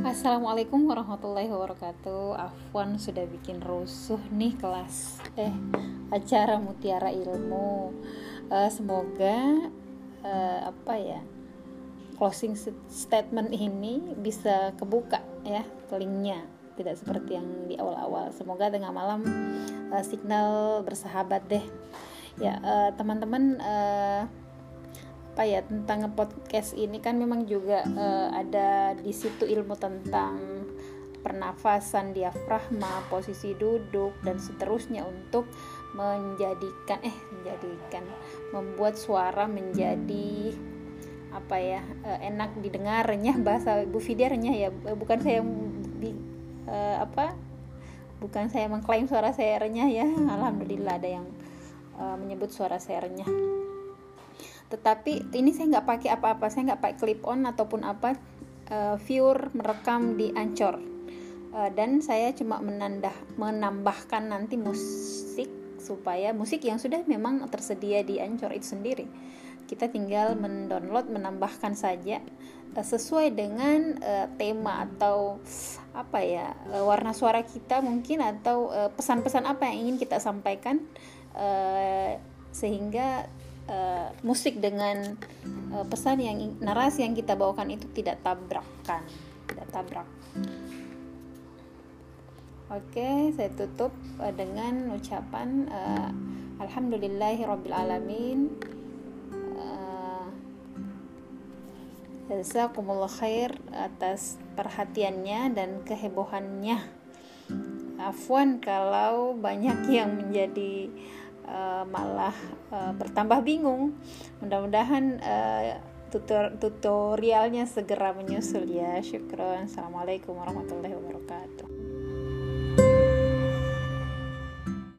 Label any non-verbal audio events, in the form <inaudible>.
Assalamualaikum warahmatullahi wabarakatuh. Afwan sudah bikin rusuh nih kelas eh acara Mutiara Ilmu. Uh, semoga uh, apa ya closing statement ini bisa kebuka ya linknya tidak seperti yang di awal-awal. Semoga tengah malam uh, signal bersahabat deh. Ya teman-teman uh, apa ya tentang podcast ini kan memang juga uh, ada di situ ilmu tentang pernafasan diafragma, posisi duduk dan seterusnya untuk menjadikan eh menjadikan membuat suara menjadi apa ya uh, enak didengarnya <laughs> bahasa Bu Fidernya ya. Eh, bukan saya di, uh, apa bukan saya mengklaim suara saya renyah ya. <laughs> Alhamdulillah ada yang uh, menyebut suara saya renyah tetapi ini saya nggak pakai apa-apa saya nggak pakai clip on ataupun apa uh, viewer merekam di ancor uh, dan saya cuma menandah menambahkan nanti musik supaya musik yang sudah memang tersedia di ancor itu sendiri. Kita tinggal mendownload menambahkan saja uh, sesuai dengan uh, tema atau apa ya uh, warna suara kita mungkin atau pesan-pesan apa yang ingin kita sampaikan sehingga uh, musik dengan uh, pesan yang narasi yang kita bawakan itu tidak tabrakan tidak tabrak oke saya tutup uh, dengan ucapan uh, alhamdulillahirobbilalamin Jazakumullah khair atas perhatiannya dan kehebohannya. Afwan kalau banyak yang menjadi uh, malah uh, bertambah bingung. Mudah-mudahan uh, tutor tutorialnya segera menyusul ya. Syukron. Assalamualaikum warahmatullahi wabarakatuh.